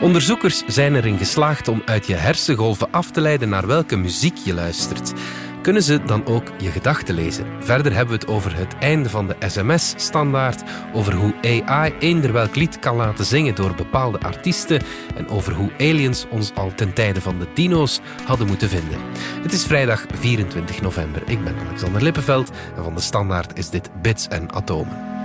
Onderzoekers zijn erin geslaagd om uit je hersengolven af te leiden naar welke muziek je luistert. Kunnen ze dan ook je gedachten lezen? Verder hebben we het over het einde van de sms-standaard, over hoe AI eender welk lied kan laten zingen door bepaalde artiesten en over hoe aliens ons al ten tijde van de dino's hadden moeten vinden. Het is vrijdag 24 november. Ik ben Alexander Lippenveld en van de standaard is dit Bits en Atomen.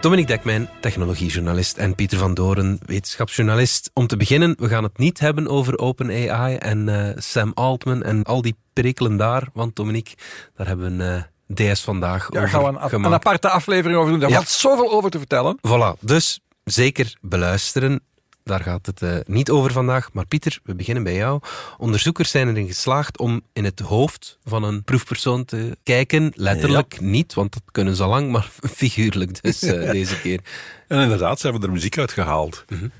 Dominique Dekmijn, technologiejournalist en Pieter van Doren, wetenschapsjournalist. Om te beginnen, we gaan het niet hebben over OpenAI en uh, Sam Altman en al die perikelen daar. Want Dominique, daar hebben we een uh, DS vandaag ja, over gaan we een, een, aparte aflevering over doen. Daar ja. valt zoveel over te vertellen. Voilà, dus zeker beluisteren. Daar gaat het uh, niet over vandaag. Maar Pieter, we beginnen bij jou. Onderzoekers zijn erin geslaagd om in het hoofd van een proefpersoon te kijken. Letterlijk ja. niet, want dat kunnen ze al lang, maar figuurlijk dus uh, deze keer. En inderdaad, ze hebben er muziek uit gehaald. Mm -hmm.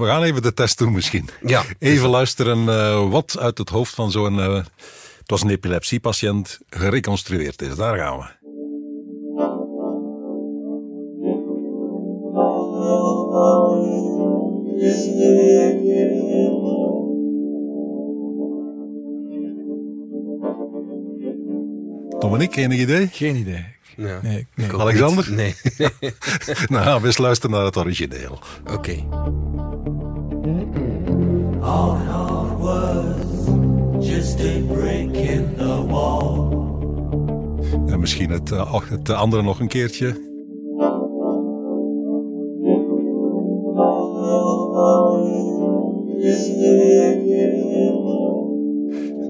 We gaan even de test doen misschien. Ja. Even luisteren uh, wat uit het hoofd van zo'n... het was een epilepsiepatiënt, gereconstrueerd is. Daar gaan we. Enig idee? Geen idee. Ja. Nee, nee. Alexander? Nee. nou, we luisteren naar het origineel. Oké. Okay. All it was just a break in the wall. En misschien het, uh, het andere nog een keertje.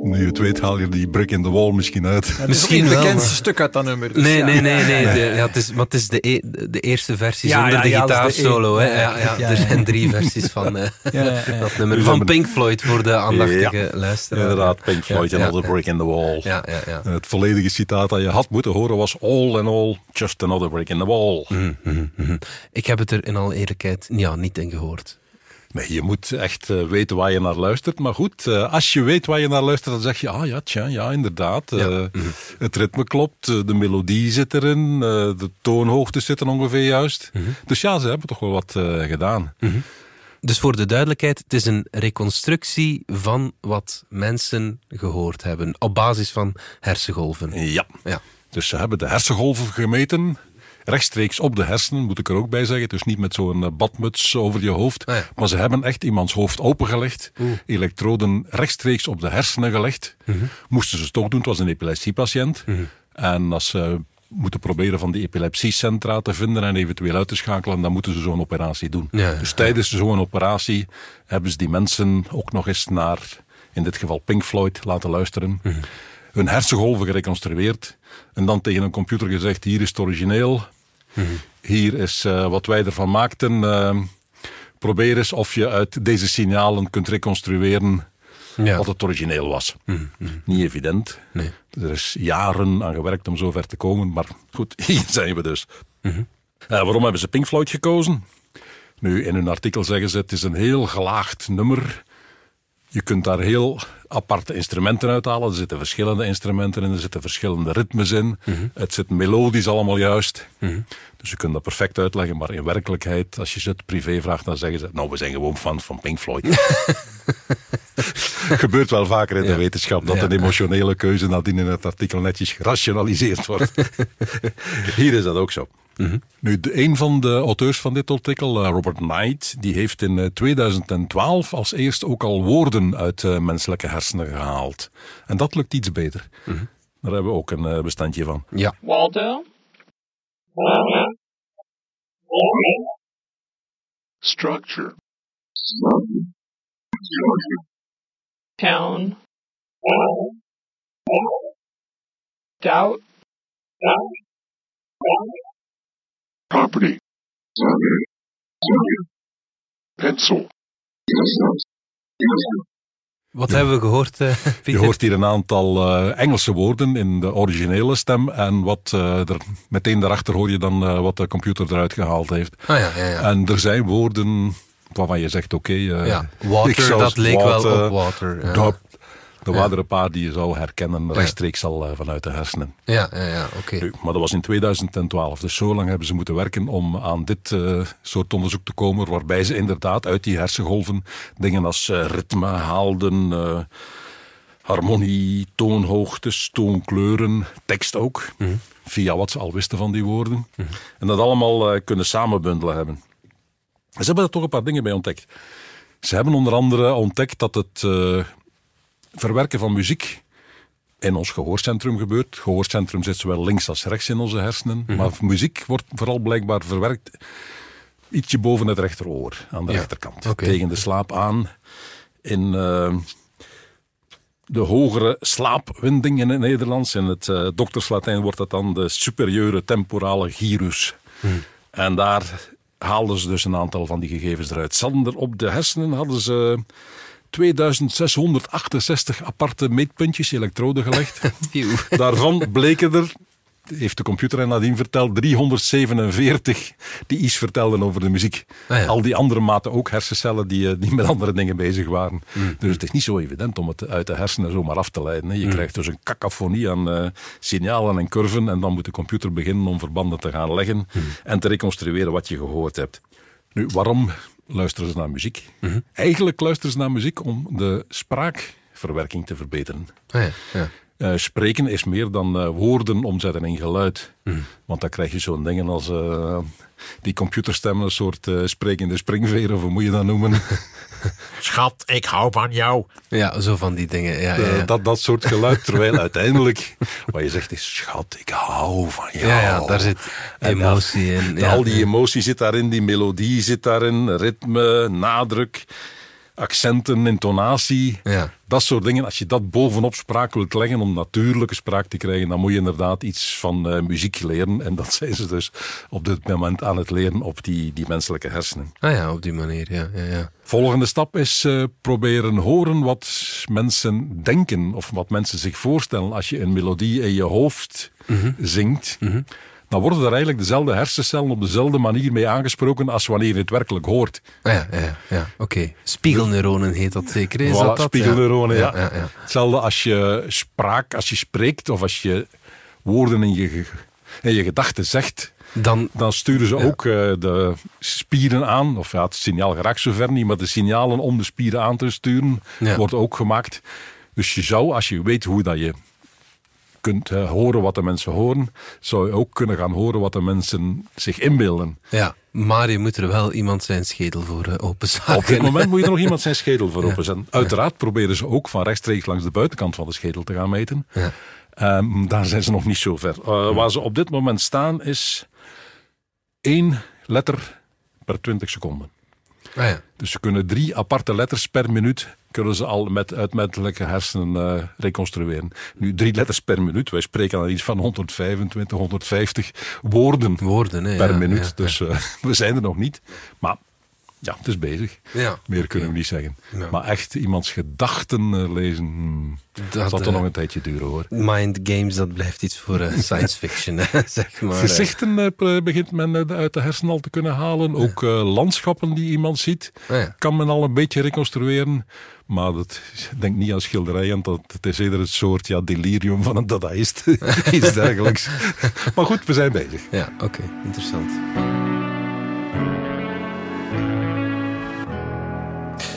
Nu je het weet, haal je die brick in the wall misschien uit. Ja, misschien het bekendste maar... stuk uit dat nummer. Dus nee, ja. nee, nee, nee. De, ja, het is, maar het is de, e de eerste versie ja, zonder de gitaarsolo. Ja, ja, ja, Er zijn drie versies van uh, dat nummer. Van Pink Floyd voor de aandachtige luisteraar. Inderdaad, Pink Floyd en Another Brick in the Wall. Ja, ja, ja. Het volledige citaat dat je had moeten horen was all in all, just another brick in the wall. Mm, mm, mm. Ik heb het er in alle eerlijkheid ja, niet in gehoord. Nee, je moet echt uh, weten waar je naar luistert. Maar goed, uh, als je weet waar je naar luistert, dan zeg je, ah ja, tja, ja, inderdaad. Uh, ja. mm. Het ritme klopt, de melodie zit erin, de toonhoogte zitten ongeveer juist. Mhm. -hmm. Dus ja, ze hebben toch wel wat gedaan. -hmm. Dus voor de duidelijkheid, het is een reconstructie van wat mensen gehoord hebben, op basis van hersengolven. Ja. ja. Dus ze hebben de hersengolven gemeten rechtstreeks op de hersenen, moet ik er ook bij zeggen. Dus niet met zo'n badmuts over je hoofd. Ah. Maar ze hebben echt iemands hoofd opengelegd. Oeh. Elektroden rechtstreeks op de hersenen gelegd. Mm -hmm. Moesten ze het toch doen, het was een epilepsiepatiënt. Mm -hmm. En als ze moeten proberen van die epilepsiecentra te vinden en eventueel uit te schakelen, dan moeten ze zo'n operatie doen. Ja, dus tijdens zo'n operatie hebben ze die mensen ook nog eens naar, in dit geval Pink Floyd, laten luisteren. Mhm. -hmm. Hun hersengolven gereconstrueerd. En dan tegen een computer gezegd, hier is het origineel. Mm -hmm. Hier is uh, wat wij ervan maakten. Uh, probeer eens of je uit deze signalen kunt reconstrueren ja. wat het origineel was. Mm -hmm. Niet evident. Nee. Er is jaren aan gewerkt om zover te komen. Maar goed, hier zijn we dus. Mm -hmm. uh, waarom hebben ze Pink Floyd gekozen? Nu, in hun artikel zeggen ze het is een heel gelaagd nummer. Je kunt daar heel aparte instrumenten uithalen. Er zitten verschillende instrumenten in, er zitten verschillende ritmes in. Mhm. Mm -hmm. Het zit melodisch allemaal juist. Mm -hmm. Dus je kunt dat perfect uitleggen. Maar in werkelijkheid, als je ze het privé vraagt, dan zeggen ze... Nou, we zijn gewoon fans van Pink Floyd. gebeurt wel vaker in ja. de wetenschap dat ja. een emotionele keuze nadien in het artikel netjes gerationaliseerd wordt. Hier is dat ook zo. Mm -hmm. Nu, de, een van de auteurs van dit artikel, uh, Robert Knight, die heeft in uh, 2012 als eerst ook al woorden uit uh, menselijke hersenen gehaald. En dat lukt iets beter. Mm -hmm. Daar hebben we ook een uh, bestandje van. Ja. Waldo? Structure. Town. Doubt. Property. Pencil. Wat ja. hebben we gehoord, uh, Pieter? Je hoort hier een aantal uh, Engelse woorden in de originele stem. En wat uh, er meteen daarachter hoor je dan wat de computer eruit gehaald heeft. Ah, ja, ja, ja. En er zijn woorden waarvan je zegt, oké... eh, Ja, ik water, zou dat leek wel op water. Er waren er een paar die je zou herkennen, rechtstreeks al eh, vanuit de hersenen. ja, ja, ja, oké. Maar dat was in 2012, dus zo lang hebben ze moeten werken om aan dit eh, soort onderzoek te komen, waarbij ze inderdaad uit die hersengolven dingen als eh, ritme haalden, harmonie, toonhoogtes, toonkleuren, tekst ook, via wat ze al wisten van die woorden. En dat allemaal eh, kunnen samenbundelen hebben. Ze hebben er toch een paar dingen bij ontdekt. Ze hebben onder andere ontdekt dat het verwerken van muziek in ons gehoorcentrum gebeurt. Het gehoorcentrum zit zowel links als rechts in onze hersenen. Maar muziek wordt vooral blijkbaar verwerkt ietsje boven het rechteroor, aan de Ja, rechterkant. Tegen de slaap aan. In eh, de hogere slaapwinding in het Nederlands. In het eh, dokterslatijn wordt dat dan de superieure temporale gyrus. Hmm. En daar haalden ze dus een aantal van die gegevens eruit. Sander, op de hersenen hadden ze 2668 aparte meetpuntjes, elektroden gelegd. Daarvan bleken er, heeft de computer hen nadien verteld, 347 die iets vertelden over de muziek. Ah ja. Al die andere maten ook hersencellen die, eh, die met andere dingen bezig waren. Hmm. Dus het is niet zo evident om het uit de hersenen zomaar af te leiden. hè. Je krijgt dus een cacophonie aan eh, signalen en curven en dan moet de computer beginnen om verbanden te gaan leggen Hmm. en te reconstrueren wat je gehoord hebt. Nu, waarom luisteren ze naar muziek? Mhm. Eigenlijk luisteren ze naar muziek om de spraakverwerking te verbeteren. Ah, ja, ja. Eh, spreken is meer dan eh, woorden omzetten in geluid. Mhm. Want dan krijg je zo'n dingen als eh, die computerstemmen, een soort eh, sprekende springveer, of hoe moet je dat noemen? Schat, ik hou van jou. ja, zo van die dingen. Ja, ja, ja. dat, dat soort geluid. Terwijl uiteindelijk wat je zegt is, schat, ik hou van jou. ja, ja, daar zit En emotie in. de- Ja, al die emotie zit daarin, die melodie zit daarin, ritme, nadruk, accenten, intonatie. Ja. Dat soort dingen. Als je dat bovenop spraak wilt leggen om natuurlijke spraak te krijgen, dan moet je inderdaad iets van eh, muziek leren. En dat zijn ze dus op dit moment aan het leren op die, die menselijke hersenen. Ah ja, op die manier, ja. ja, ja. Volgende stap is eh, proberen horen wat mensen denken of wat mensen zich voorstellen als je een melodie in je hoofd zingt. Dan worden er eigenlijk dezelfde hersencellen op dezelfde manier mee aangesproken als wanneer je het werkelijk hoort. Ah ja, ja, ja, oké. Spiegelneuronen heet dat zeker, is Voilà, dat dat? spiegelneuronen, ja. Ja, ja. Hetzelfde als je spraak, als je spreekt of als je woorden in je, in je gedachten zegt. Dan, Dan sturen ze ook eh, de spieren aan. Of ja, het signaal geraakt zover niet, maar de signalen om de spieren aan te sturen Ja. wordt ook gemaakt. Dus je zou, als je weet hoe dat je kunt eh, horen wat de mensen horen, zou je ook kunnen gaan horen wat de mensen zich inbeelden. ja, maar je moet er wel iemand zijn schedel voor uh, openzaken. Op dit moment moet je er nog iemand zijn schedel voor openzetten. Uiteraard proberen ze ook van rechtstreeks langs de buitenkant van de schedel te gaan meten. Ja. Ehm, daar zijn ze nog niet zo ver. Eh, Waar ze op dit moment staan is één letter per 20 seconden. Ah ja. Dus ze kunnen drie aparte letters per minuut kunnen ze al met uitmettelijke hersenen eh, reconstrueren. Nu, drie letters per minuut. Wij spreken aan iets van 125, 150 woorden Woorden, hè. per ja, minuut. ja, dus eh, we zijn er nog niet. Maar ja, het is bezig. Ja, Meer kunnen we niet zeggen. Ja. Maar echt iemands gedachten eh, lezen, hmm, Dat, zal toch eh, nog een tijdje duren hoor. Mind games, dat blijft iets voor eh, science fiction, hè, zeg maar. Gezichten begint men uit de hersenen al te kunnen halen. Ook landschappen die iemand ziet, Ah ja. kan men al een beetje reconstrueren. Maar dat denk niet aan schilderijen. Dat, het is eerder het soort ja, delirium van een dadaïst. Iets dergelijks. maar goed, we zijn bezig. Ja, oké, interessant.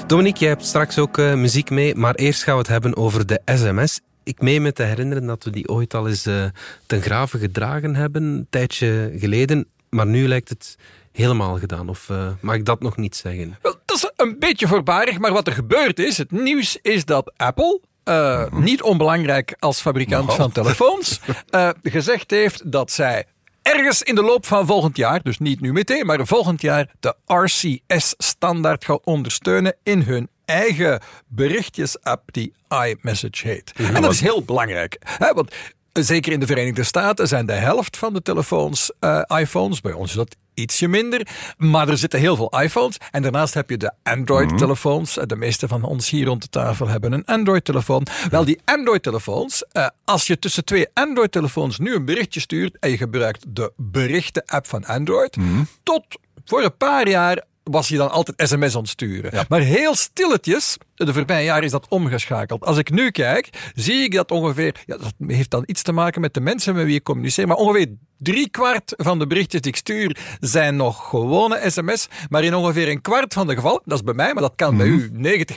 Dominique, jij hebt straks ook eh, muziek mee, maar eerst gaan we het hebben over de sms. Ik meen me te herinneren dat we die ooit al eens eh, ten grave gedragen hebben, een tijdje geleden. Maar nu lijkt het helemaal gedaan, of eh, mag ik dat nog niet zeggen? Wel, dat is een beetje voorbarig, maar wat er gebeurd is, het nieuws is dat Apple, eh, niet onbelangrijk als fabrikant van telefoons, eh, gezegd heeft dat zij ergens in de loop van volgend jaar, dus niet nu meteen, maar volgend jaar de RCS-standaard gaan ondersteunen in hun eigen berichtjes-app die iMessage heet. En dat is heel belangrijk, hè, want Zeker in de Verenigde Staten zijn de helft van de telefoons eh, iPhones. Bij ons is dat ietsje minder. Maar er zitten heel veel iPhones. En daarnaast heb je de Android-telefoons. Eh, De meeste van ons hier rond de tafel hebben een Android-telefoon. Wel, die Android-telefoons, eh, als je tussen twee Android-telefoons nu een berichtje stuurt en je gebruikt de berichten-app van Android, tot voor een paar jaar was je dan altijd sms ontsturen. Maar heel stilletjes, de voorbije jaren is dat omgeschakeld. Als ik nu kijk, zie ik dat ongeveer, ja, dat heeft dan iets te maken met de mensen met wie ik communiceer, maar ongeveer drie kwart van de berichtjes die ik stuur zijn nog gewone sms, maar in ongeveer een kwart van de gevallen, dat is bij mij, maar dat kan bij u 90%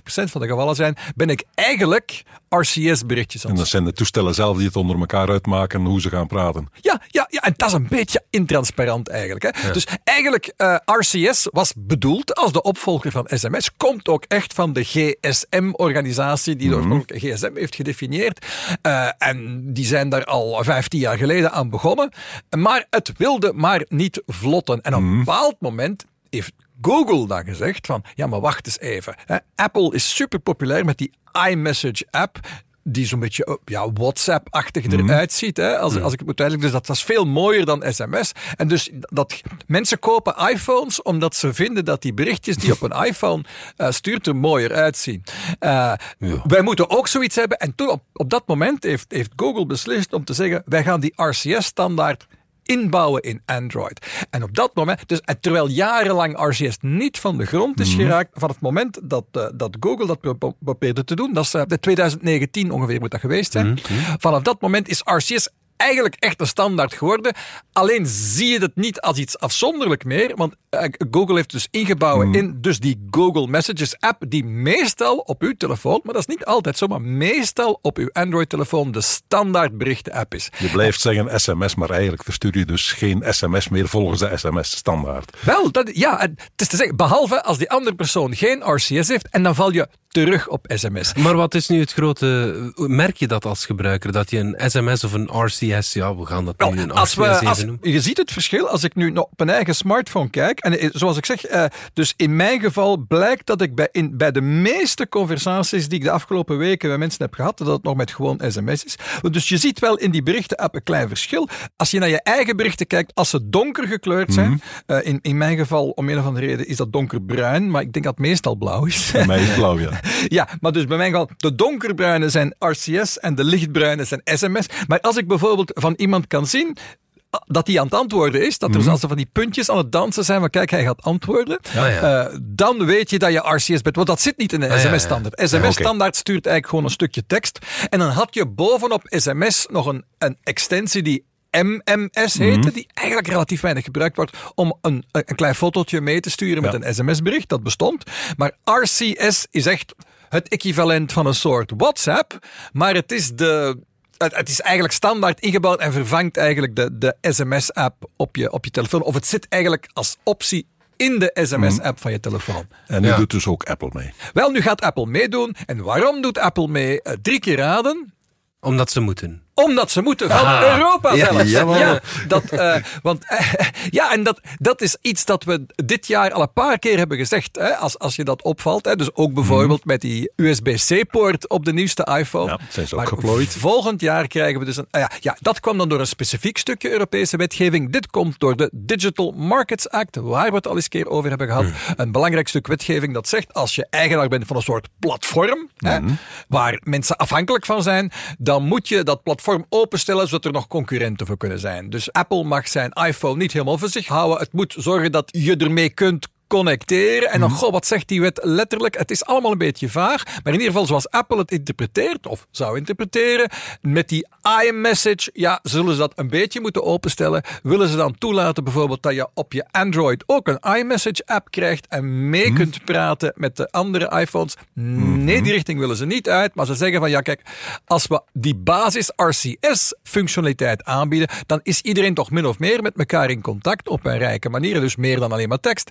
van de gevallen zijn, ben ik eigenlijk RCS-berichtjes aan En dat zijn de toestellen zelf die het onder elkaar uitmaken hoe ze gaan praten. ja, ja, ja, en dat is een beetje intransparant eigenlijk. Hè? Dus eigenlijk, eh, RCS was bedoeld als de opvolger van sms, komt ook echt van de GSM-organisatie die de oorspronkelijke GSM heeft gedefinieerd. Eh, en die zijn daar al 15 jaar geleden aan begonnen. Maar het wilde maar niet vlotten. En op een bepaald moment heeft Google dan gezegd van, ja maar wacht eens even. Apple is super populair met die iMessage app die zo'n beetje eh, ja, WhatsApp-achtig eruit ziet. Hè? Als, als ik het moet uitleggen. Dus dat, dat is veel mooier dan sms. En dus dat, mensen kopen iPhones omdat ze vinden dat die berichtjes die op een iPhone eh, stuurt er mooier uitzien. Eh, Wij moeten ook zoiets hebben. En toen op, op dat moment heeft, heeft Google beslist om te zeggen, wij gaan die RCS-standaard inbouwen in Android. En op dat moment, dus en terwijl jarenlang RCS niet van de grond is geraakt, van het moment dat, eh, dat Google dat pro- pro- probeerde te doen, dat is eh, de 2019 ongeveer moet dat geweest zijn. Vanaf dat moment is RCS eigenlijk echt een standaard geworden. Alleen zie je het niet als iets afzonderlijk meer, want eh, Google heeft dus ingebouwd in dus die Google Messages app, die meestal op uw telefoon, maar dat is niet altijd zo, maar meestal op uw Android-telefoon de standaard berichten app is. Je blijft zeggen sms, maar eigenlijk verstuur je dus geen sms meer volgens de sms-standaard. Wel, dat, ja, het is te zeggen, behalve als die andere persoon geen RCS heeft en dan val je terug op sms. Maar wat is nu het grote... Merk je dat als gebruiker? Dat je een sms of een RCS... Ja, we gaan dat nu een Wel, als we, als, noemen. je ziet het verschil als ik nu op mijn eigen smartphone kijk. En eh, zoals ik zeg, eh, dus in mijn geval blijkt dat ik bij, in, bij de meeste conversaties die ik de afgelopen weken met mensen heb gehad, dat het nog met gewoon sms is. Dus je ziet wel in die berichten-app een klein verschil. Als je naar je eigen berichten kijkt, als ze donker gekleurd zijn, eh, in, in mijn geval, om een of andere reden, is dat donkerbruin, maar ik denk dat het meestal blauw is. Bij mij is het blauw, ja. Ja, maar dus bij mij geval, de donkerbruine zijn RCS en de lichtbruine zijn sms. Maar als ik bijvoorbeeld van iemand kan zien ah, dat hij aan het antwoorden is, dat er zelfs van die puntjes aan het dansen zijn, van kijk, hij gaat antwoorden, Ja, ja. eh, dan weet je dat je RCS bent. Want dat zit niet in een ja. sms-standaard. SMS-standaard stuurt eigenlijk gewoon een stukje tekst. En dan had je bovenop sms nog een, een extensie die MMS heette, die eigenlijk relatief weinig gebruikt wordt om een, een klein fotootje mee te sturen met Ja. een sms-bericht. Dat bestond. Maar RCS is echt het equivalent van een soort WhatsApp, maar het is de. Het, het is eigenlijk standaard ingebouwd en vervangt eigenlijk de, de SMS-app op je, op je telefoon. Of het zit eigenlijk als optie in de SMS-app van je telefoon. En nu Ja. doet dus ook Apple mee. Wel, nu gaat Apple meedoen. En waarom doet Apple mee? Eh, drie keer raden. Omdat ze moeten. Omdat ze moeten van Europa zelfs. Ja, dat, eh, want, eh, ja, en dat, dat is iets dat we dit jaar al een paar keer hebben gezegd. Hè, als, als je dat opvalt. Hè, dus ook bijvoorbeeld met die USB-C-poort op de nieuwste iPhone. Ja, zijn ze ook geplooid. Volgend jaar krijgen we dus een. ah ja, ja, dat kwam dan door een specifiek stukje Europese wetgeving. Dit komt door de Digital Markets Act, waar we het al eens een keer over hebben gehad. Een belangrijk stuk wetgeving dat zegt: als je eigenaar bent van een soort platform, hè, waar mensen afhankelijk van zijn, dan moet je dat platform openstellen zodat er nog concurrenten voor kunnen zijn. Dus Apple mag zijn iPhone niet helemaal voor zich houden. Het moet zorgen dat je ermee kunt connecteren. En dan, goh, wat zegt die wet letterlijk? Het is allemaal een beetje vaag. Maar in ieder geval, zoals Apple het interpreteert, of zou interpreteren, met die iMessage, ja, zullen ze dat een beetje moeten openstellen. Willen ze dan toelaten bijvoorbeeld dat je op je Android ook een iMessage-app krijgt en mee kunt praten met de andere iPhones? Nee, die richting willen ze niet uit. Maar ze zeggen van, ja, kijk, als we die basis RCS-functionaliteit aanbieden, dan is iedereen toch min of meer met elkaar in contact op een rijke manier. Dus meer dan alleen maar tekst.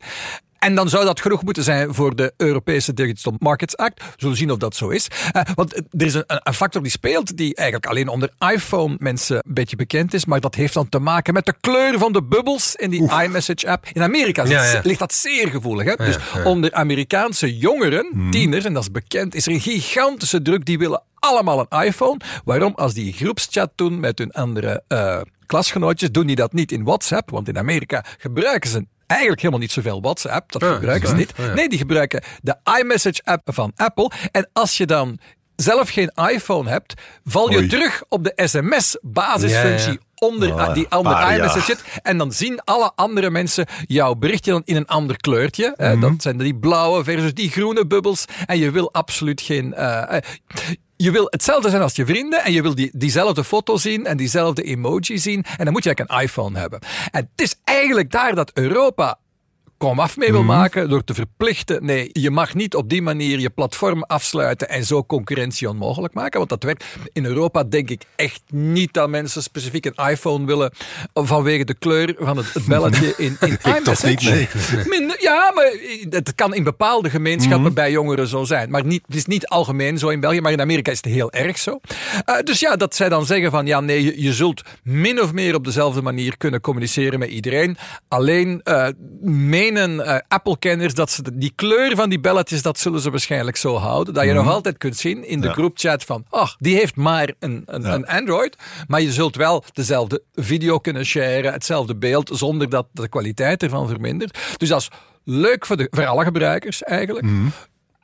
En dan zou dat genoeg moeten zijn voor de Europese Digital Markets Act. We zullen zien of dat zo is. Eh, want er is een, een factor die speelt, die eigenlijk alleen onder iPhone mensen een beetje bekend is. Maar dat heeft dan te maken met de kleur van de bubbels in die iMessage app. In Amerika Ja, ja. ligt dat zeer gevoelig. Hè? dus onder Amerikaanse jongeren, tieners, en dat is bekend, is er een gigantische druk. Die willen allemaal een iPhone. Waarom? Als die groepschat doen met hun andere eh, klasgenootjes, doen die dat niet in WhatsApp. Want in Amerika gebruiken ze eigenlijk helemaal niet zoveel WhatsApp. Dat Ja, gebruiken ze niet. ja. Nee, die gebruiken de iMessage app van Apple. En als je dan zelf geen iPhone hebt, val je Oei. terug op de sms-basisfunctie. Ja. Onder Ah, die andere iMessage zit. En dan zien alle andere mensen jouw berichtje dan in een ander kleurtje. Eh, Dat zijn die blauwe versus die groene bubbels. En je wil absoluut geen. eh, eh, je wil hetzelfde zijn als je vrienden en je wil die, diezelfde foto zien en diezelfde emoji zien. En dan moet je eigenlijk een iPhone hebben. En het is eigenlijk daar dat Europa komaf mee wil maken door te verplichten. Nee, je mag niet op die manier je platform afsluiten en zo concurrentie onmogelijk maken. Want dat werkt. In Europa denk ik echt niet dat mensen specifiek een iPhone willen vanwege de kleur van het, het belletje in, in iMessage. ja, maar het kan in bepaalde gemeenschappen bij jongeren zo zijn. Maar niet, het is niet algemeen zo in België, maar in Amerika is het heel erg zo. Eh, dus ja, dat zij dan zeggen van ja, nee, je, je zult min of meer op dezelfde manier kunnen communiceren met iedereen. Alleen eh, eh, Apple-kenners dat ze die kleur van die belletjes, dat zullen ze waarschijnlijk zo houden. Dat je nog altijd kunt zien in de Ja. groupchat van, ach, die heeft maar een, een, Ja. een Android. Maar je zult wel dezelfde video kunnen sharen, hetzelfde beeld, zonder dat de kwaliteit ervan vermindert. Dus dat is leuk voor, de, voor alle gebruikers eigenlijk.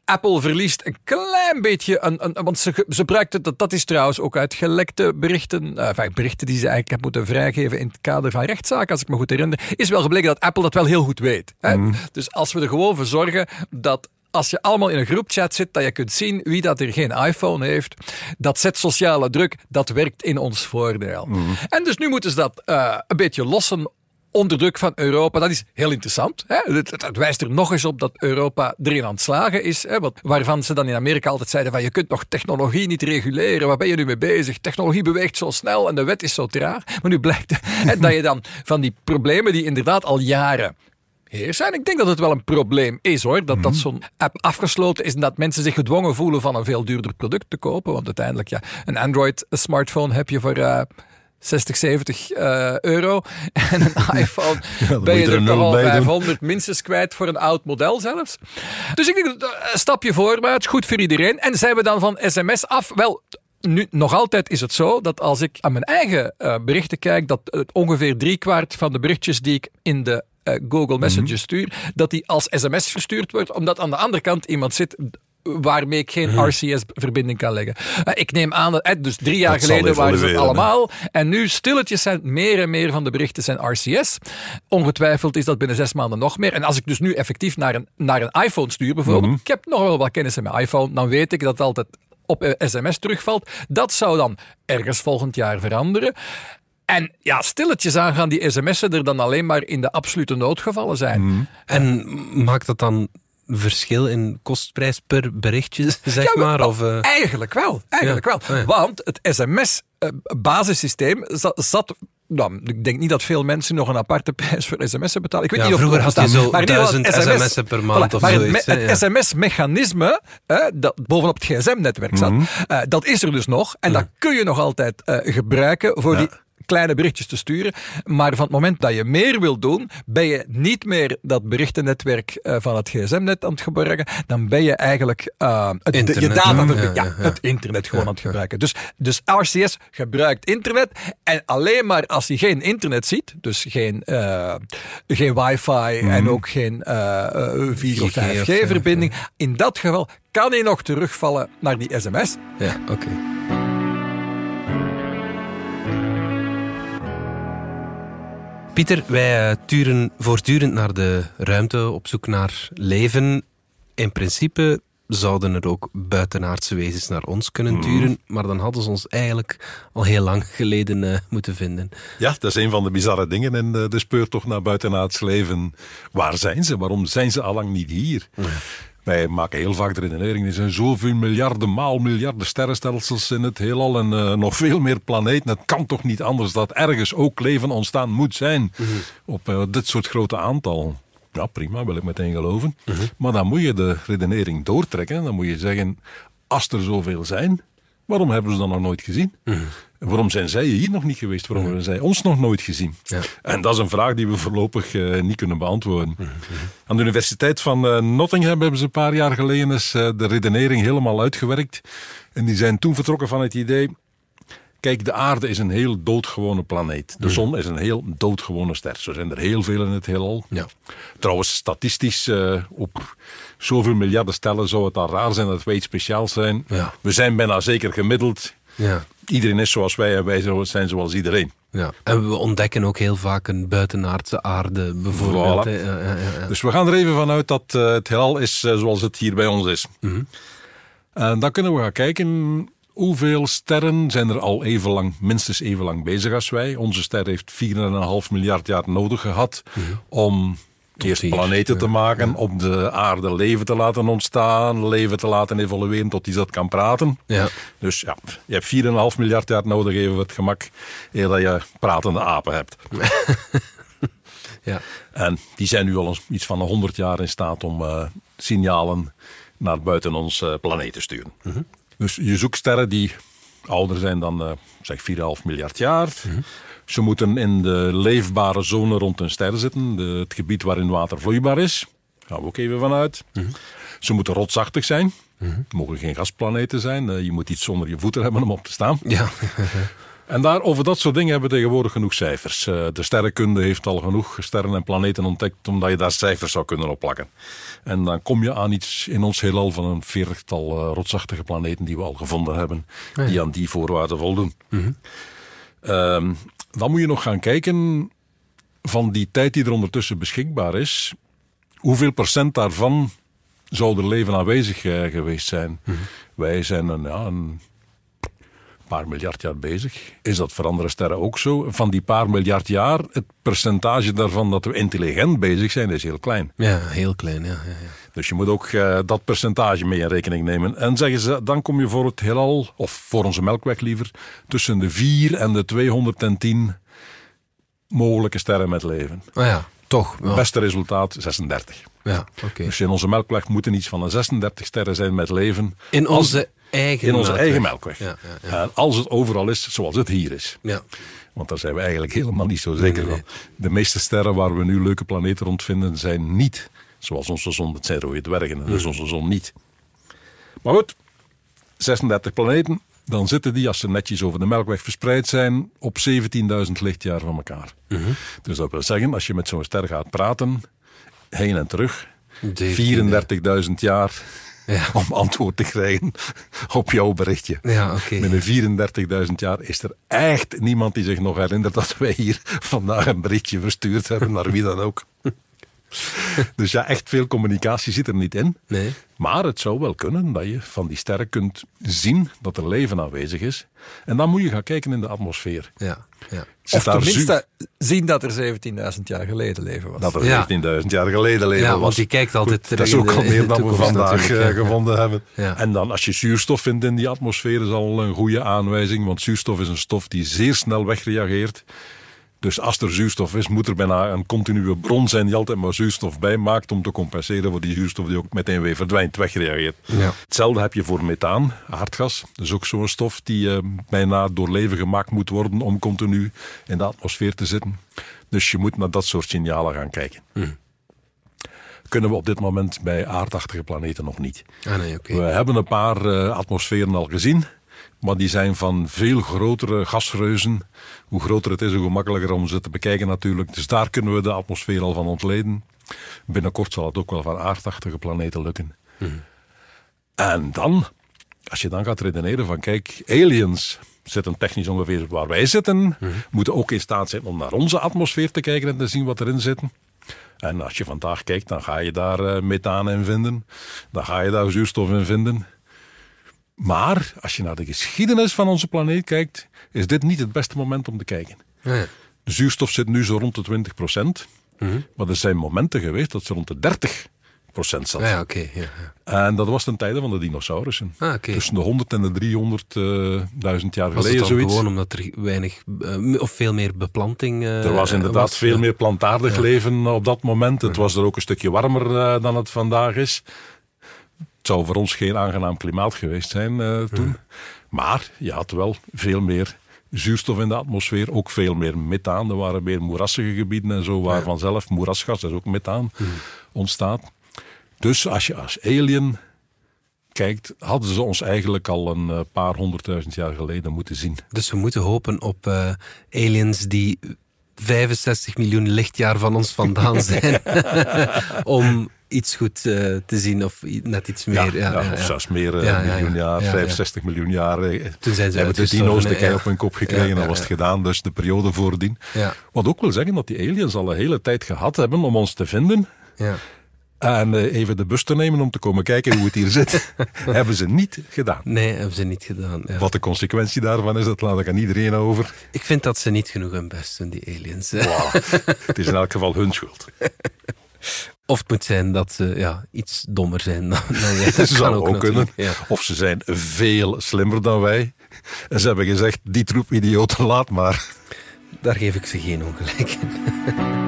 Apple verliest een klein beetje, een, een, want ze, ze gebruikt het, dat, dat is trouwens ook uit gelekte berichten, eh, enfin, berichten die ze eigenlijk hebben moeten vrijgeven in het kader van rechtszaken, als ik me goed herinner, is wel gebleken dat Apple dat wel heel goed weet. Hè? Dus als we er gewoon voor zorgen dat als je allemaal in een groepchat zit, dat je kunt zien wie dat er geen iPhone heeft, dat zet sociale druk, dat werkt in ons voordeel. En dus nu moeten ze dat eh, een beetje lossen onder druk van Europa. Dat is heel interessant. Hè? Het, wijst er nog eens op dat Europa erin aan het slagen is. Hè? Wat, waarvan ze dan in Amerika altijd zeiden van je kunt nog technologie niet reguleren. Waar ben je nu mee bezig? Technologie beweegt zo snel en de wet is zo traag. Maar nu blijkt hè, dat je dan van die problemen die inderdaad al jaren heersen. En ik denk dat het wel een probleem is hoor. Dat, dat zo'n app afgesloten is en dat mensen zich gedwongen voelen van een veel duurder product te kopen. Want uiteindelijk, ja, een Android-smartphone heb je voor... eh, 60, 70 eh, euro. En een iPhone ben je er toch al bij doen. 500 minstens kwijt voor een oud model zelfs. Dus ik denk eh, een stapje voorwaarts, goed voor iedereen. En zijn we dan van sms af? Wel, nu, nog altijd is het zo dat als ik aan mijn eigen eh, berichten kijk, dat eh, ongeveer driekwart van de berichtjes die ik in de Google Messenger stuur, dat die als sms verstuurd wordt, omdat aan de andere kant iemand zit waarmee ik geen RCS-verbinding kan leggen. Eh, ik neem aan dat, eh, dus drie jaar Dat geleden waren ze het hè. allemaal, en nu stilletjes zijn meer en meer van de berichten zijn RCS. Ongetwijfeld is dat binnen zes maanden nog meer. En als ik dus nu effectief naar een, naar een iPhone stuur bijvoorbeeld, Mhm. ik heb nog wel wat kennis in mijn iPhone, dan weet ik dat het altijd op eh, sms terugvalt. Dat zou dan ergens volgend jaar veranderen. En ja, stilletjes aan gaan die sms'en er dan alleen maar in de absolute noodgevallen zijn. Mhm. En maakt dat dan verschil in kostprijs per berichtje, zeg Ja, maar? Of, eh, Eigenlijk wel, eigenlijk Ja, wel. ja. Want het sms-basissysteem zat, zat nou, ik denk niet dat veel mensen nog een aparte prijs voor sms'en betalen. Ik weet Ja, niet of het vroeger had je zo Maar duizend sms'en per maand of maar het zoiets, ja. Het sms-mechanisme, dat bovenop het gsm-netwerk zat, Mhm. eh, dat is er dus nog. En dat kun je nog altijd eh, gebruiken voor die kleine berichtjes te sturen. Maar van het moment dat je meer wil doen, ben je niet meer dat berichtennetwerk eh, van het gsm-net aan het gebruiken. Dan ben je eigenlijk eh, het, de- je Internet, data ja, Ja, ja, ja. het internet gewoon aan het gebruiken. Dus, dus RCS gebruikt internet. En alleen maar als hij geen internet ziet, dus geen, eh, geen wifi en ook geen eh, 4 of 4G of, 5G-verbinding, in dat geval kan hij nog terugvallen naar die sms. ja, oké. Pieter, wij eh, turen voortdurend naar de ruimte op zoek naar leven. In principe zouden er ook buitenaardse wezens naar ons kunnen turen, maar dan hadden ze ons eigenlijk al heel lang geleden eh, moeten vinden. Ja, dat is een van de bizarre dingen in de, de speurtocht naar buitenaards leven. Waar zijn ze? Waarom zijn ze allang niet hier? Wij maken heel vaak de redenering, er zijn zoveel miljarden maal miljarden sterrenstelsels in het heelal en eh, nog veel meer planeten. Het kan toch niet anders dat ergens ook leven ontstaan moet zijn op eh, dit soort grote aantal. Ja, prima, wil ik meteen geloven. Maar dan moet je de redenering doortrekken. Dan moet je zeggen, als er zoveel zijn, waarom hebben ze dan nog nooit gezien? En Waarom zijn zij hier nog niet geweest? Waarom hebben zij ons nog nooit gezien? Ja. En dat is een vraag die we voorlopig eh, niet kunnen beantwoorden. Aan de Universiteit van eh, Nottingham hebben ze een paar jaar geleden eens, eh, de redenering helemaal uitgewerkt. En die zijn toen vertrokken van het idee. Kijk, de aarde is een heel doodgewone planeet. De zon is een heel doodgewone ster. Zo zijn er heel veel in het heelal. Ja. Trouwens, statistisch, op zoveel miljarden stellen zou het dan raar zijn dat wij iets speciaals zijn. Ja. We zijn bijna zeker gemiddeld. Ja. Iedereen is zoals wij en wij zijn zoals iedereen. Ja. En we ontdekken ook heel vaak een buitenaardse aarde, bijvoorbeeld. Voilà. hè. Ja, ja, ja, ja. Dus we gaan er even vanuit dat eh, het heelal is eh, zoals het hier bij ons is. En dan kunnen we gaan kijken hoeveel sterren zijn er al even lang, minstens even lang bezig als wij. Onze ster heeft 4,5 miljard jaar nodig gehad om eerst hier, planeten te ja. maken, op de aarde leven te laten ontstaan, leven te laten evolueren tot iets dat kan praten. Ja. Dus ja, je hebt 4,5 miljard jaar nodig even het gemak, eer dat je pratende apen hebt. Ja. En die zijn nu al iets van 100 jaar in staat om eh, signalen naar buiten ons eh, planeet te sturen. Dus je zoekt sterren die ouder zijn dan eh, zeg 4,5 miljard jaar. Ze moeten in de leefbare zone rond een ster zitten, de, het gebied waarin water vloeibaar is. Gaan we ook even vanuit. Ze moeten rotsachtig zijn. Het mogen geen gasplaneten zijn. Eh, je moet iets onder je voeten hebben om op te staan. Ja. En daar, over dat soort dingen hebben we tegenwoordig genoeg cijfers. Eh, de sterrenkunde heeft al genoeg sterren en planeten ontdekt, omdat je daar cijfers zou kunnen opplakken. En dan kom je aan iets in ons heelal van een veertigtal eh, rotsachtige planeten die we al gevonden hebben, die aan die voorwaarden voldoen. Ehm, dan moet je nog gaan kijken van die tijd die er ondertussen beschikbaar is, hoeveel procent daarvan zou er leven aanwezig eh, geweest zijn. Wij zijn een, ja, een paar miljard jaar bezig. Is dat voor andere sterren ook zo? Van die paar miljard jaar, het percentage daarvan dat we intelligent bezig zijn, is heel klein. ja, heel klein. Ja, ja, ja. Dus je moet ook eh, dat percentage mee in rekening nemen. En zeggen ze, dan kom je voor het heelal, of voor onze melkweg liever, tussen de 4 en de 210 mogelijke sterren met leven. Ah ja, toch. Ja, Beste resultaat 36. ja. Dus in onze melkweg moeten iets van een 36 sterren zijn met leven. In Als- onze eigen in onze melkweg. eigen melkweg. Ja, ja. En als het overal is zoals het hier is. ja. Want daar zijn we eigenlijk helemaal niet zo zeker nee, nee. van. De meeste sterren waar we nu leuke planeten rond vinden, zijn niet zoals onze zon. Dat zijn rode dwergen, en dat is onze zon niet. Maar goed, 36 planeten. Dan zitten die, als ze netjes over de Melkweg verspreid zijn, op 17.000 lichtjaar van elkaar. Dus dat wil zeggen, als je met zo'n ster gaat praten, heen en terug, 34.000 jaar Ja. om antwoord te krijgen op jouw berichtje. Ja, oké. Binnen 34.000 jaar is er echt niemand die zich nog herinnert dat wij hier vandaag een berichtje verstuurd hebben, naar wie dan ook. Dus ja, echt veel communicatie zit er niet in. Nee. Maar het zou wel kunnen dat je van die sterren kunt zien dat er leven aanwezig is. En dan moet je gaan kijken in de atmosfeer. Ja, ja. Of tenminste zien dat er 17.000 jaar geleden leven was. Dat er Ja. 17.000 jaar geleden leven Ja, was. want die kijkt altijd Goed, dat terug is ook al meer dan we vandaag eh, ja. gevonden hebben. Ja. En dan als je zuurstof vindt in die atmosfeer is al een goede aanwijzing. Want zuurstof is een stof die zeer snel wegreageert. Dus als er zuurstof is, moet er bijna een continue bron zijn die altijd maar zuurstof bijmaakt om te compenseren voor die zuurstof die ook meteen weer verdwijnt, wegreageert. Ja. Hetzelfde heb je voor methaan, aardgas. Dat is ook zo'n stof die eh, bijna door leven gemaakt moet worden om continu in de atmosfeer te zitten. Dus je moet naar dat soort signalen gaan kijken. Kunnen we op dit moment bij aardachtige planeten nog niet. Ah, nee. We hebben een paar eh, atmosferen al gezien. Maar die zijn van veel grotere gasreuzen. Hoe groter het is, hoe gemakkelijker om ze te bekijken natuurlijk. Dus daar kunnen we de atmosfeer al van ontleden. Binnenkort zal het ook wel van aardachtige planeten lukken. En dan, als je dan gaat redeneren van kijk, aliens zitten technisch ongeveer waar wij zitten. Moeten ook in staat zijn om naar onze atmosfeer te kijken en te zien wat erin zit. En als je vandaag kijkt, dan ga je daar eh, methaan in vinden. Dan ga je daar zuurstof in vinden. Maar als je naar de geschiedenis van onze planeet kijkt, is dit niet het beste moment om te kijken. De zuurstof zit nu zo rond de 20 procent. Maar er zijn momenten geweest dat ze rond de 30 procent zat. Ja, oké. ja, ja. En dat was ten tijde van de dinosaurussen. Ah. Tussen de 100 en de 300.000 jaar Was het geleden dan zoiets. gewoon omdat er weinig eh, of veel meer beplanting eh, Er was inderdaad was? veel meer plantaardig leven op dat moment. Het was er ook een stukje warmer eh, dan het vandaag is. Het zou voor ons geen aangenaam klimaat geweest zijn eh, toen. Maar je had wel veel meer zuurstof in de atmosfeer. Ook veel meer methaan. Er waren meer moerassige gebieden en zo. Waar vanzelf moerasgas, dat is ook methaan, ontstaat. Dus als je als alien kijkt, hadden ze ons eigenlijk al een eh, paar honderdduizend jaar geleden moeten zien. Dus we moeten hopen op eh, aliens die 65 miljoen lichtjaar van ons vandaan zijn. om iets goed eh, te zien of net iets meer. Ja, ja, of zelfs meer eh, miljoen ja. jaar, Ja, ja. 65 miljoen jaar. eh, Toen zijn ze hebben de dino's de kei op hun kop gekregen en was het gedaan. Dus de periode voordien. Ja, Wat ook wil zeggen dat die aliens al een hele tijd gehad hebben om ons te vinden. ja. En eh, even de bus te nemen om te komen kijken hoe het hier zit. hebben ze niet gedaan. Nee, hebben ze niet gedaan. ja. Wat de consequentie daarvan is, dat laat ik aan iedereen over. Ik vind dat ze niet genoeg hun best doen, die aliens. hè. Het is in elk geval hun schuld. Of het moet zijn dat ze ja, iets dommer zijn dan, dan jij. Dat zou ook kunnen. natuurlijk, ja. Of ze zijn veel slimmer dan wij. En ze hebben gezegd, die troep idioten, laat maar. Daar geef ik ze geen ongelijk in.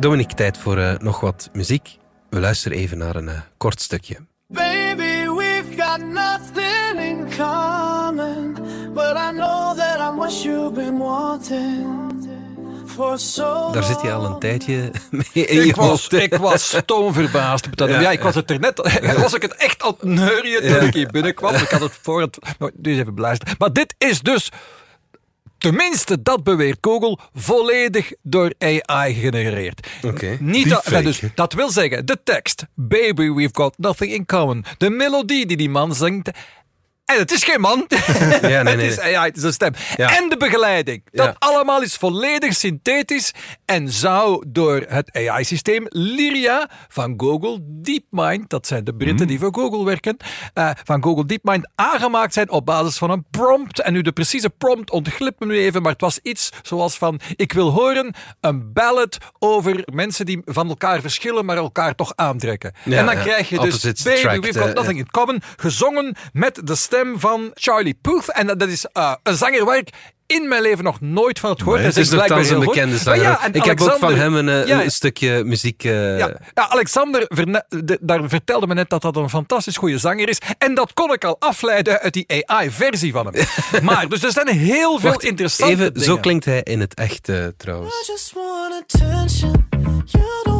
Dominique, tijd voor eh, nog wat muziek. We luisteren even naar een eh, kort stukje. Baby, we've got nothing in common. But I know that I'm what you've been wanting for so Daar zit je al een tijdje mee in je Ik was, ik was. Ja. Ja, ik was het er net, was ik het echt aan het neurien toen ik hier binnenkwam. Ik had het voor het, nou, dus even beluisteren. Maar dit is dus, tenminste dat beweert Google, volledig door AI gegenereerd. Oké. Niet dat, dus, dat wil zeggen, de tekst, baby we've got nothing in common. De melodie die die man zingt, en het is geen man. nee, nee, het is AI, het is een stem. Ja. En de begeleiding. Dat Ja. allemaal is volledig synthetisch en zou door het AI-systeem Lyria van Google DeepMind, dat zijn de Britten Mhm. die voor Google werken, eh, van Google DeepMind aangemaakt zijn op basis van een prompt. En nu de precieze prompt ontglipt me nu even, maar het was iets zoals van, ik wil horen een ballad over mensen die van elkaar verschillen, maar elkaar toch aantrekken. Ja, en dan ja. krijg je dus Baby, attract, We've Got eh, Nothing in Common, gezongen met de stem van Charlie Puth. En dat dat is eh, een zanger waar ik in mijn leven nog nooit van het gehoord Nee. Het is nogthans een bekende zanger. Ja, ik heb ook van hem een, eh, Ja, een stukje muziek... eh, ja, ja, Alexander verne- de- daar vertelde me net dat dat een fantastisch goede zanger is. En dat kon ik al afleiden uit die AI-versie van hem. maar, dus er zijn heel veel Wacht, interessante even, dingen. zo klinkt hij in het echt I trouwens. just want attention. You don't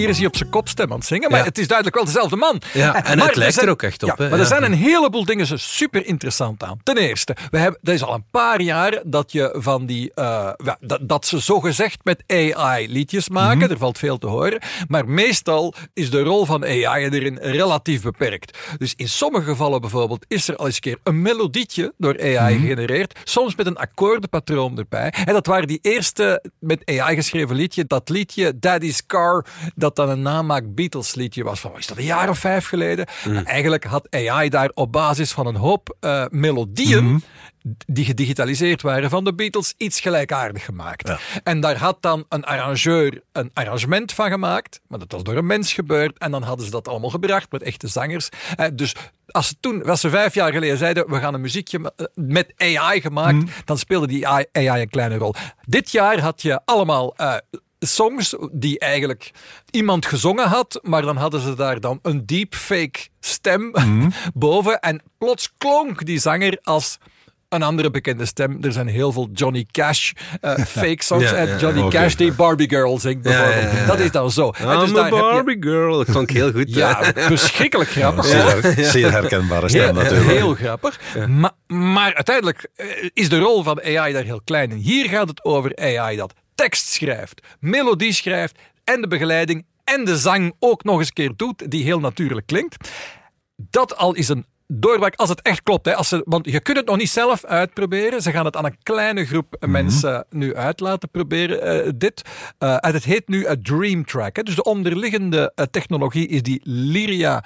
Hier is hij op zijn kopstem aan het zingen, maar Ja. het is duidelijk wel dezelfde man. Ja, en maar het lijkt zijn- er ook echt op, Ja, maar er zijn een heleboel dingen zo super interessant aan. Ten eerste, we hebben, dat is al een paar jaar dat je van die, eh, dat, dat ze zogezegd met AI liedjes maken. Mhm. Er valt veel te horen. Maar meestal is de rol van AI erin relatief beperkt. Dus in sommige gevallen bijvoorbeeld is er al eens een keer een melodietje door AI Mhm. gegenereerd. Soms met een akkoordenpatroon erbij. En dat waren die eerste met AI geschreven liedje. Dat liedje Daddy's Car, dat dan een namaak Beatles liedje was van, is dat, een jaar of vijf geleden? En eigenlijk had AI daar op basis van een hoop eh, melodieën die gedigitaliseerd waren van de Beatles iets gelijkaardig gemaakt. En daar had dan een arrangeur een arrangement van gemaakt, maar dat was door een mens gebeurd en dan hadden ze dat allemaal gebracht met echte zangers. Eh, dus als ze toen, als ze vijf jaar geleden zeiden, we gaan een muziekje eh, met AI gemaakt, dan speelde die AI, een kleine rol. Dit jaar had je allemaal songs die eigenlijk iemand gezongen had, maar dan hadden ze daar dan een deepfake stem boven en plots klonk die zanger als een andere bekende stem. Er zijn heel veel Johnny Cash eh, fake songs. Ja, en ja, Johnny. Cash die Barbie Girl zingt bijvoorbeeld. ja. Dat is dan zo. En dus I'm daar je- Barbie girl. Dat klonk heel goed. ja, verschrikkelijk grappig. Zeer, zeer herkenbare stem natuurlijk. heel grappig. Maar, maar uiteindelijk eh, is de rol van AI daar heel klein in. Hier gaat het over AI dat tekst schrijft, melodie schrijft en de begeleiding en de zang ook nog eens een keer doet, die heel natuurlijk klinkt. Dat al is een doorbraak, als het echt klopt. Hè, als ze, want je kunt het nog niet zelf uitproberen. Ze gaan het aan een kleine groep mensen nu uit laten proberen, eh, dit. Eh, en het heet nu een Dream Track. Hè. Dus de onderliggende eh, technologie is die Lyria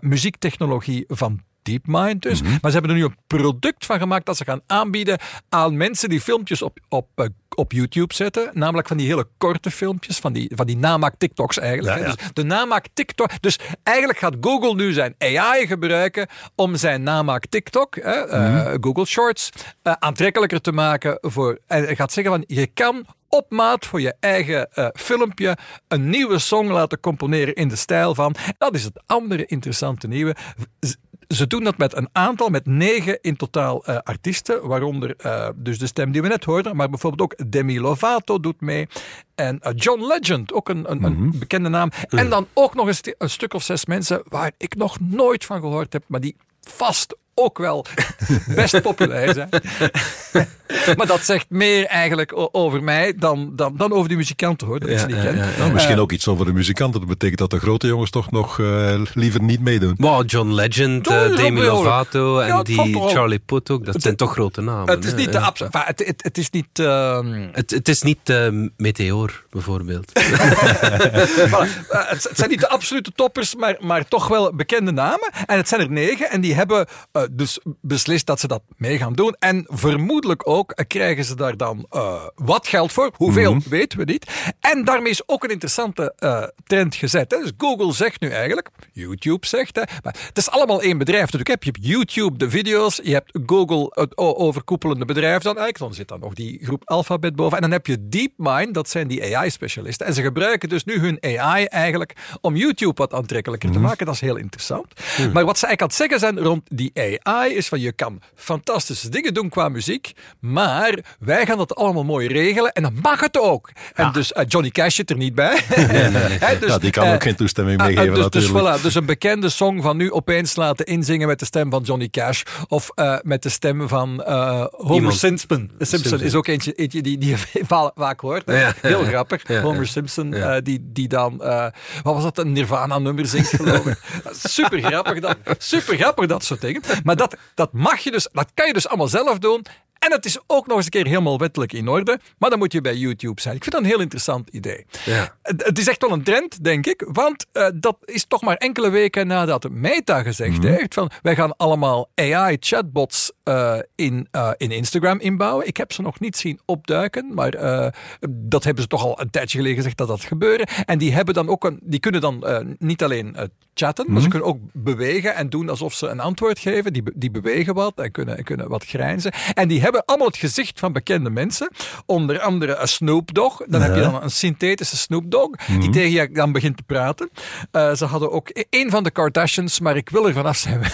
muziektechnologie van DeepMind dus. Maar ze hebben er nu een product van gemaakt dat ze gaan aanbieden aan mensen die filmpjes op, op, eh, op YouTube zetten. Namelijk van die hele korte filmpjes, van die, van die namaak TikToks eigenlijk. Ja, hè. ja. Dus de namaak TikTok. Dus eigenlijk gaat Google nu zijn AI gebruiken om zijn namaak TikTok, hè, eh, Google Shorts, eh, aantrekkelijker te maken voor. En gaat zeggen van je kan op maat voor je eigen filmpje een nieuwe song laten componeren in de stijl van. Dat is het andere interessante nieuwe. Ze doen dat met een aantal, met negen in totaal eh, artiesten, waaronder eh, dus de stem die we net hoorden, maar bijvoorbeeld ook Demi Lovato doet mee. En eh, John Legend, ook een, een, een bekende naam. En dan ook nog een, sti- een stuk of zes mensen waar ik nog nooit van gehoord heb, maar die vast ook wel best populair zijn. maar dat zegt meer eigenlijk over mij dan, dan, dan over die muzikanten hoor, dat ik ze niet ken. Nou, misschien ook iets over de muzikanten. Dat betekent dat de grote jongens toch nog eh, liever niet meedoen. Wow, John Legend, eh, Demi. Lovato en Ja, die. Charlie Puth ook. Dat zijn toch grote namen. Het is hè? niet de Ja. abs- enfin, het, het, het is niet. ehm, Het, het is niet eh, Meteor, bijvoorbeeld. Voilà. Eh, het, het zijn niet de absolute toppers, maar, maar toch wel bekende namen. En het zijn er negen. En die hebben eh, dus beslist dat ze dat mee gaan doen. En vermoedelijk ook krijgen ze daar dan eh, wat geld voor. Hoeveel, weten we niet. En daarmee is ook een interessante eh, trend gezet. Hè. Dus Google zegt nu eigenlijk, YouTube zegt, hè, maar het is allemaal één bedrijf. Dus je hebt YouTube de video's, je hebt Google het overkoepelende bedrijf dan eigenlijk. Dan zit dan nog die groep Alphabet boven. En dan heb je DeepMind, dat zijn die AI-specialisten. En ze gebruiken dus nu hun AI eigenlijk om YouTube wat aantrekkelijker te maken. Dat is heel interessant. Maar wat ze eigenlijk aan het zeggen zijn rond die AI is van je kan fantastische dingen doen qua muziek, maar wij gaan dat allemaal mooi regelen en dan mag het ook. En dus eh, Johnny Cash zit er niet bij. Dus, ja, die kan eh, ook geen toestemming Ah, mee ah, geven dus, dus, voilà, dus een bekende song van nu opeens laten inzingen met de stem van Johnny Cash. Of eh, met de stem van Homer Iemand. Simpson. Simpson is ook eentje, eentje die, die je va- vaak hoort. Ja. Heel grappig. Ja, Homer. Simpson, die, die dan, wat was dat, een Nirvana-nummer zingt geloof ik. Super grappig dat, super grappig dat soort dingen. Maar dat, dat mag je dus, dat kan je dus allemaal zelf doen. En het is ook nog eens een keer helemaal wettelijk in orde. Maar dan moet je bij YouTube zijn. Ik vind dat een heel interessant idee. Ja. Het, het is echt wel een trend, denk ik. Want eh, dat is toch maar enkele weken nadat Meta gezegd heeft van wij gaan allemaal AI-chatbots eh, in, eh, in Instagram inbouwen. Ik heb ze nog niet zien opduiken, maar dat hebben ze toch al een tijdje geleden gezegd dat dat gebeuren. En die, hebben dan ook een, die kunnen dan niet alleen chatten, maar ze kunnen ook bewegen en doen alsof ze een antwoord geven. Die, die bewegen wat en kunnen, en kunnen wat grijnzen. En die hebben allemaal het gezicht van bekende mensen. Onder andere een Snoop Dogg. Dan heb je dan een synthetische Snoop Dogg, die tegen je dan begint te praten. Eh, ze hadden ook e- een van de Kardashians, maar ik wil er vanaf zijn.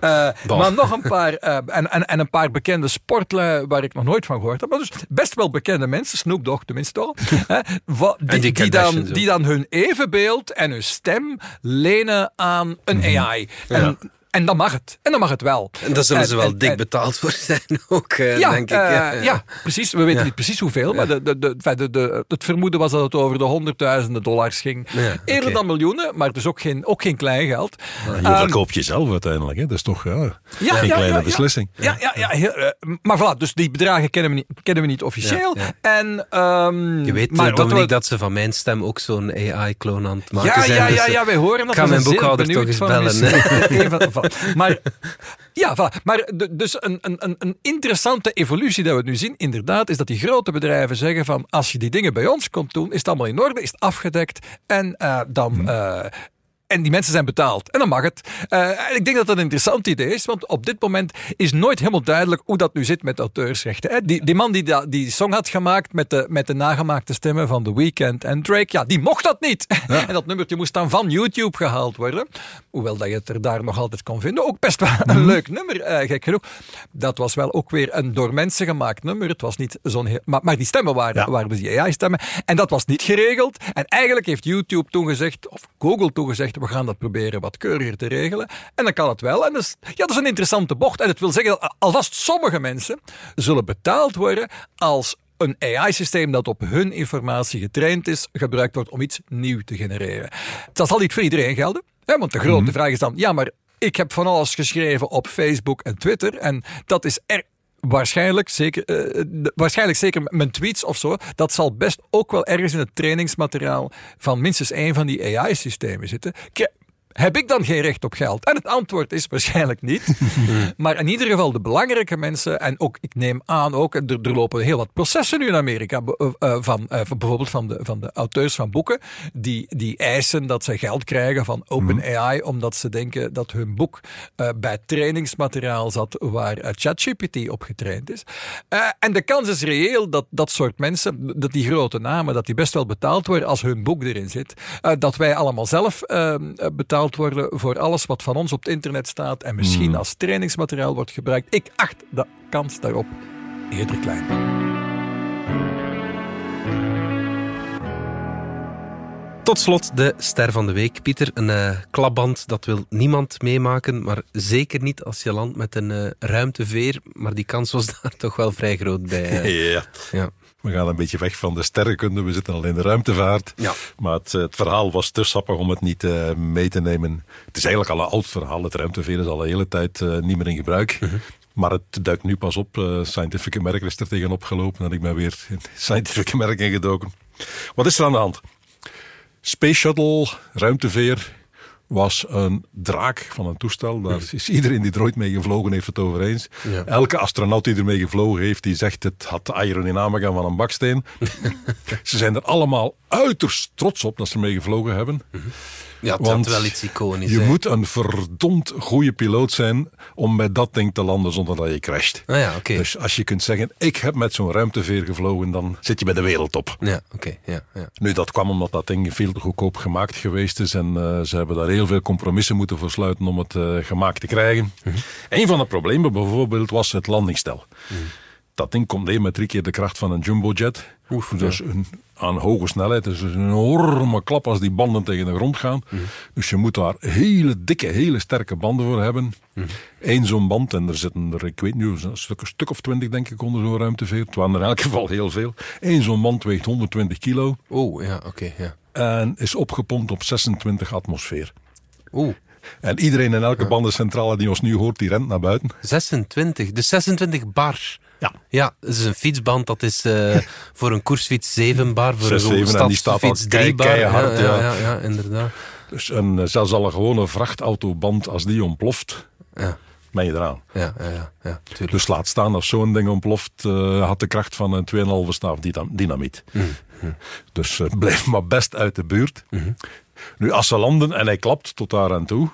Eh, maar nog een paar, en, en, en een paar bekende sportlui waar ik nog nooit van gehoord heb. Maar dus best wel bekende mensen, Snoop Dogg tenminste al. die, die die, dan, die dan hun evenbeeld en hun stem lenen aan een AI. En, en dan mag het. En dan mag het wel. En daar zullen ze wel en- dik en- betaald voor zijn ook, eh, ja, denk ik. eh, ja, precies. We weten Ja. niet precies hoeveel, maar de, de, de, enfin, de, de, het vermoeden was dat het over de honderdduizenden dollars ging. Ja, Eerder dan miljoenen, maar dus ook geen, ook geen klein geld. Je Ehm, verkoopt jezelf uiteindelijk. Hè? Dat is toch ja, ja, geen ja, kleine ja, ja. beslissing. Ja, ja, ja. heel, eh, maar voilà, dus die bedragen kennen we niet, kennen we niet officieel. Ja, ja. En, ehm, Je weet, maar Dominique, we- dat ze van mijn stem ook zo'n AI-kloon aan het maken ja, zijn. ja, dus, ja, ja, wij horen dat. Ik ga we mijn boekhouder toch benieuwd eens van bellen. eh, maar ja, voilà. maar de- dus een, een, een- interessante evolutie dat we nu zien, inderdaad, is dat die grote bedrijven zeggen van als je die dingen bij ons komt doen, is het allemaal in orde, is het afgedekt en eh, dan... eh, en die mensen zijn betaald. En dan mag het. Eh, en ik denk dat dat een interessant idee is. Want op dit moment is nooit helemaal duidelijk hoe dat nu zit met auteursrechten. Hè. Die, die man die da- die song had gemaakt met de, met de nagemaakte stemmen van The Weeknd en Drake. Ja, die mocht dat niet. en dat nummertje moest dan van YouTube gehaald worden. Hoewel dat je het er daar nog altijd kon vinden. Ook best wel een leuk nummer, eh, gek genoeg. Dat was wel ook weer een door mensen gemaakt nummer. Het was niet zo'n heel... Maar, maar die stemmen waren, Ja. waren dus die AI-stemmen. En dat was niet geregeld. En eigenlijk heeft YouTube toen gezegd, of Google toen gezegd, we gaan dat proberen wat keuriger te regelen. En dan kan het wel. En dat is, ja, dat is een interessante bocht. En het wil zeggen dat alvast sommige mensen zullen betaald worden als een AI-systeem dat op hun informatie getraind is, gebruikt wordt om iets nieuw te genereren. Dat zal niet voor iedereen gelden. Hè, want de grote vraag is dan, ja, maar ik heb van alles geschreven op Facebook en Twitter. En dat is er waarschijnlijk zeker, de- waarschijnlijk zeker mijn tweets of zo. Dat zal best ook wel ergens in het trainingsmateriaal van minstens één van die AI-systemen zitten. Heb ik dan geen recht op geld? En het antwoord is waarschijnlijk niet. maar in ieder geval de belangrijke mensen, en ook, ik neem aan ook, er, er lopen heel wat processen nu in Amerika, eh, van, eh, van bijvoorbeeld van de, van de auteurs van boeken, die, die eisen dat ze geld krijgen van OpenAI, omdat ze denken dat hun boek eh, bij trainingsmateriaal zat waar eh, ChatGPT op getraind is. Eh, en de kans is reëel dat dat soort mensen, dat die grote namen, dat die best wel betaald worden als hun boek erin zit. Eh, dat wij allemaal zelf eh, betaald betaald worden voor alles wat van ons op het internet staat en misschien Hmm. als trainingsmateriaal wordt gebruikt. Ik acht de kans daarop eerder klein. Tot slot de ster van de week. Pieter, een eh, klapband, dat wil niemand meemaken, maar zeker niet als je landt met een eh, ruimteveer. Maar die kans was daar toch wel vrij groot bij. eh. Ja. ja. We gaan een beetje weg van de sterrenkunde. We zitten al in de ruimtevaart. Ja. Maar het, het verhaal was te sappig om het niet eh, mee te nemen. Het is eigenlijk al een oud verhaal. Het ruimteveer is al een hele tijd eh, niet meer in gebruik. Maar het duikt nu pas op. Eh, Scientific American is er tegenop gelopen. En ik ben weer in Scientific American gedoken. Wat is er aan de hand? Space Shuttle, ruimteveer, was een draak van een toestel. Daar is iedereen die er ooit mee gevlogen heeft het over eens. Ja. Elke astronaut die ermee gevlogen heeft, die zegt het had de aerodynamica van een baksteen. ze zijn er allemaal uiterst trots op dat ze ermee gevlogen hebben. Ja, het Want wel iets iconisch. Je moet een verdomd goede piloot zijn om met dat ding te landen zonder dat je crasht. Ah ja. Dus als je kunt zeggen, ik heb met zo'n ruimteveer gevlogen, dan zit je bij de wereldtop. Ja, oké. Ja, ja. Nu, dat kwam omdat dat ding veel te goedkoop gemaakt geweest is. En eh, ze hebben daar heel veel compromissen moeten voor sluiten om het eh, gemaakt te krijgen. Een van de problemen bijvoorbeeld was het landingsstel. Dat ding komt neer met drie keer de kracht van een jumbojet. Oef, dus een, aan hoge snelheid. Dus een enorme klap als die banden tegen de grond gaan. Dus je moet daar hele dikke, hele sterke banden voor hebben. Eén zo'n band, en er zitten er, ik weet niet, een stuk, een stuk of twintig denk ik onder zo'n ruimteveer. Het waren er in elk geval heel veel. Eén zo'n band weegt 120 kilo. Oeh, ja, oké. ja. En is opgepompt op 26 atmosfeer. Oeh, En iedereen in elke bandencentrale die ons nu hoort, die rent naar buiten. 26. Dus 26 bar. Ja. Ja, dat is een fietsband. Dat is eh, voor een koersfiets 7 bar. Voor Zes, een zeven, en die staat al stadsfiets 3 kei- bar. keihard, ja, ja. ja, ja, inderdaad. Dus een, eh, zelfs al een gewone vrachtautoband, als die ontploft, Ja, ben je eraan. ja, ja, ja, ja tuurlijk. Dus laat staan als zo'n ding ontploft, eh, had de kracht van een 2,5 staaf dynam- dynamiet. Dus eh, blijf maar best uit de buurt. Nu, als ze landen, en hij klapt tot daar aan toe,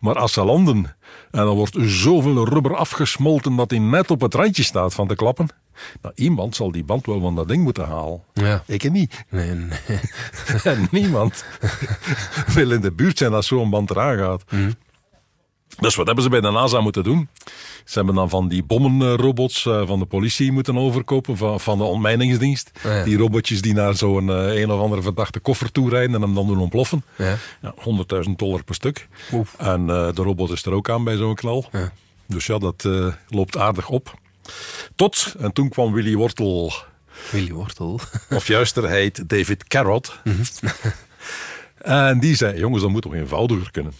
maar als ze landen en dan wordt zoveel rubber afgesmolten dat hij net op het randje staat van te klappen, nou, iemand zal die band wel van dat ding moeten halen. Ja. Ik niet. Nee, nee. En niemand wil in de buurt zijn als zo'n band eraan gaat. Dus wat hebben ze bij de NASA moeten doen? Ze hebben dan van die bommenrobots eh, van de politie moeten overkopen, van, van de ontmijningsdienst. Ja. Die robotjes die naar zo'n eh, een of andere verdachte koffer toe rijden en hem dan doen ontploffen. Ja. Ja, 100.000 dollar per stuk. Oef. En eh, de robot is er ook aan bij zo'n knal. Dus ja, dat loopt aardig op. Tot, en toen kwam Willy Wortel Willy Wortel. of juister, hij heet David Carrot. en die zei, jongens, dat moet toch eenvoudiger kunnen.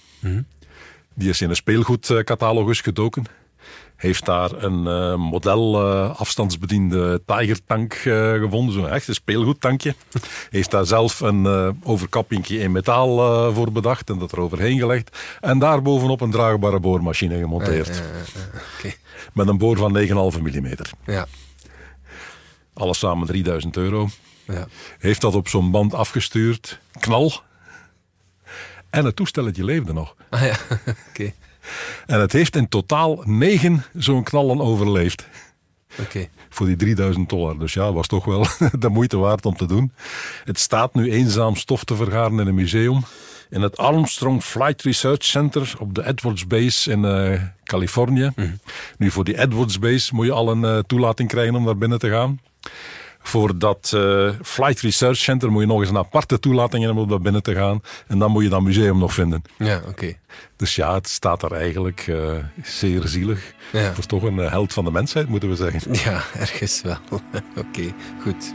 Die is in een speelgoedcatalogus gedoken. Heeft daar een eh, model eh, afstandsbediende Tiger tank eh, gevonden, zo'n echte speelgoedtankje. Heeft daar zelf een overkappingje in metaal voor bedacht en dat er overheen gelegd. En daarbovenop een draagbare boormachine gemonteerd. Met een boor van 9,5 mm. Ja. Alles samen 3000 euro. Ja. Heeft dat op zo'n band afgestuurd. Knal. En het toestelletje leefde nog. Ah ja, oké. En het heeft in totaal negen zo'n knallen overleefd. Oké. Voor die 3000 dollar. Dus ja, was toch wel de moeite waard om te doen. Het staat nu eenzaam stof te vergaren in een museum. In het Armstrong Flight Research Center op de Edwards Base in eh, Californië. Nu, voor die Edwards Base moet je al een eh, toelating krijgen om daar binnen te gaan. Voor dat eh, Flight Research Center moet je nog eens een aparte toelating hebben om daar binnen te gaan. En dan moet je dat museum nog vinden. Ja, oké. Dus ja, het staat daar eigenlijk eh, zeer zielig. Ja. Het is toch een eh, held van de mensheid, moeten we zeggen. Ja, ergens wel. Oké, goed.